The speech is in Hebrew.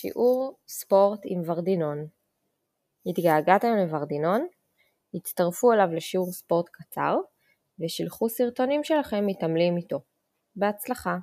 שיעור ספורט עם ורדינון. התגעגעתם לוורדינון? הצטרפו אליו לשיעור ספורט קצר ושילחו סרטונים שלכם מתעמלים איתו. בהצלחה!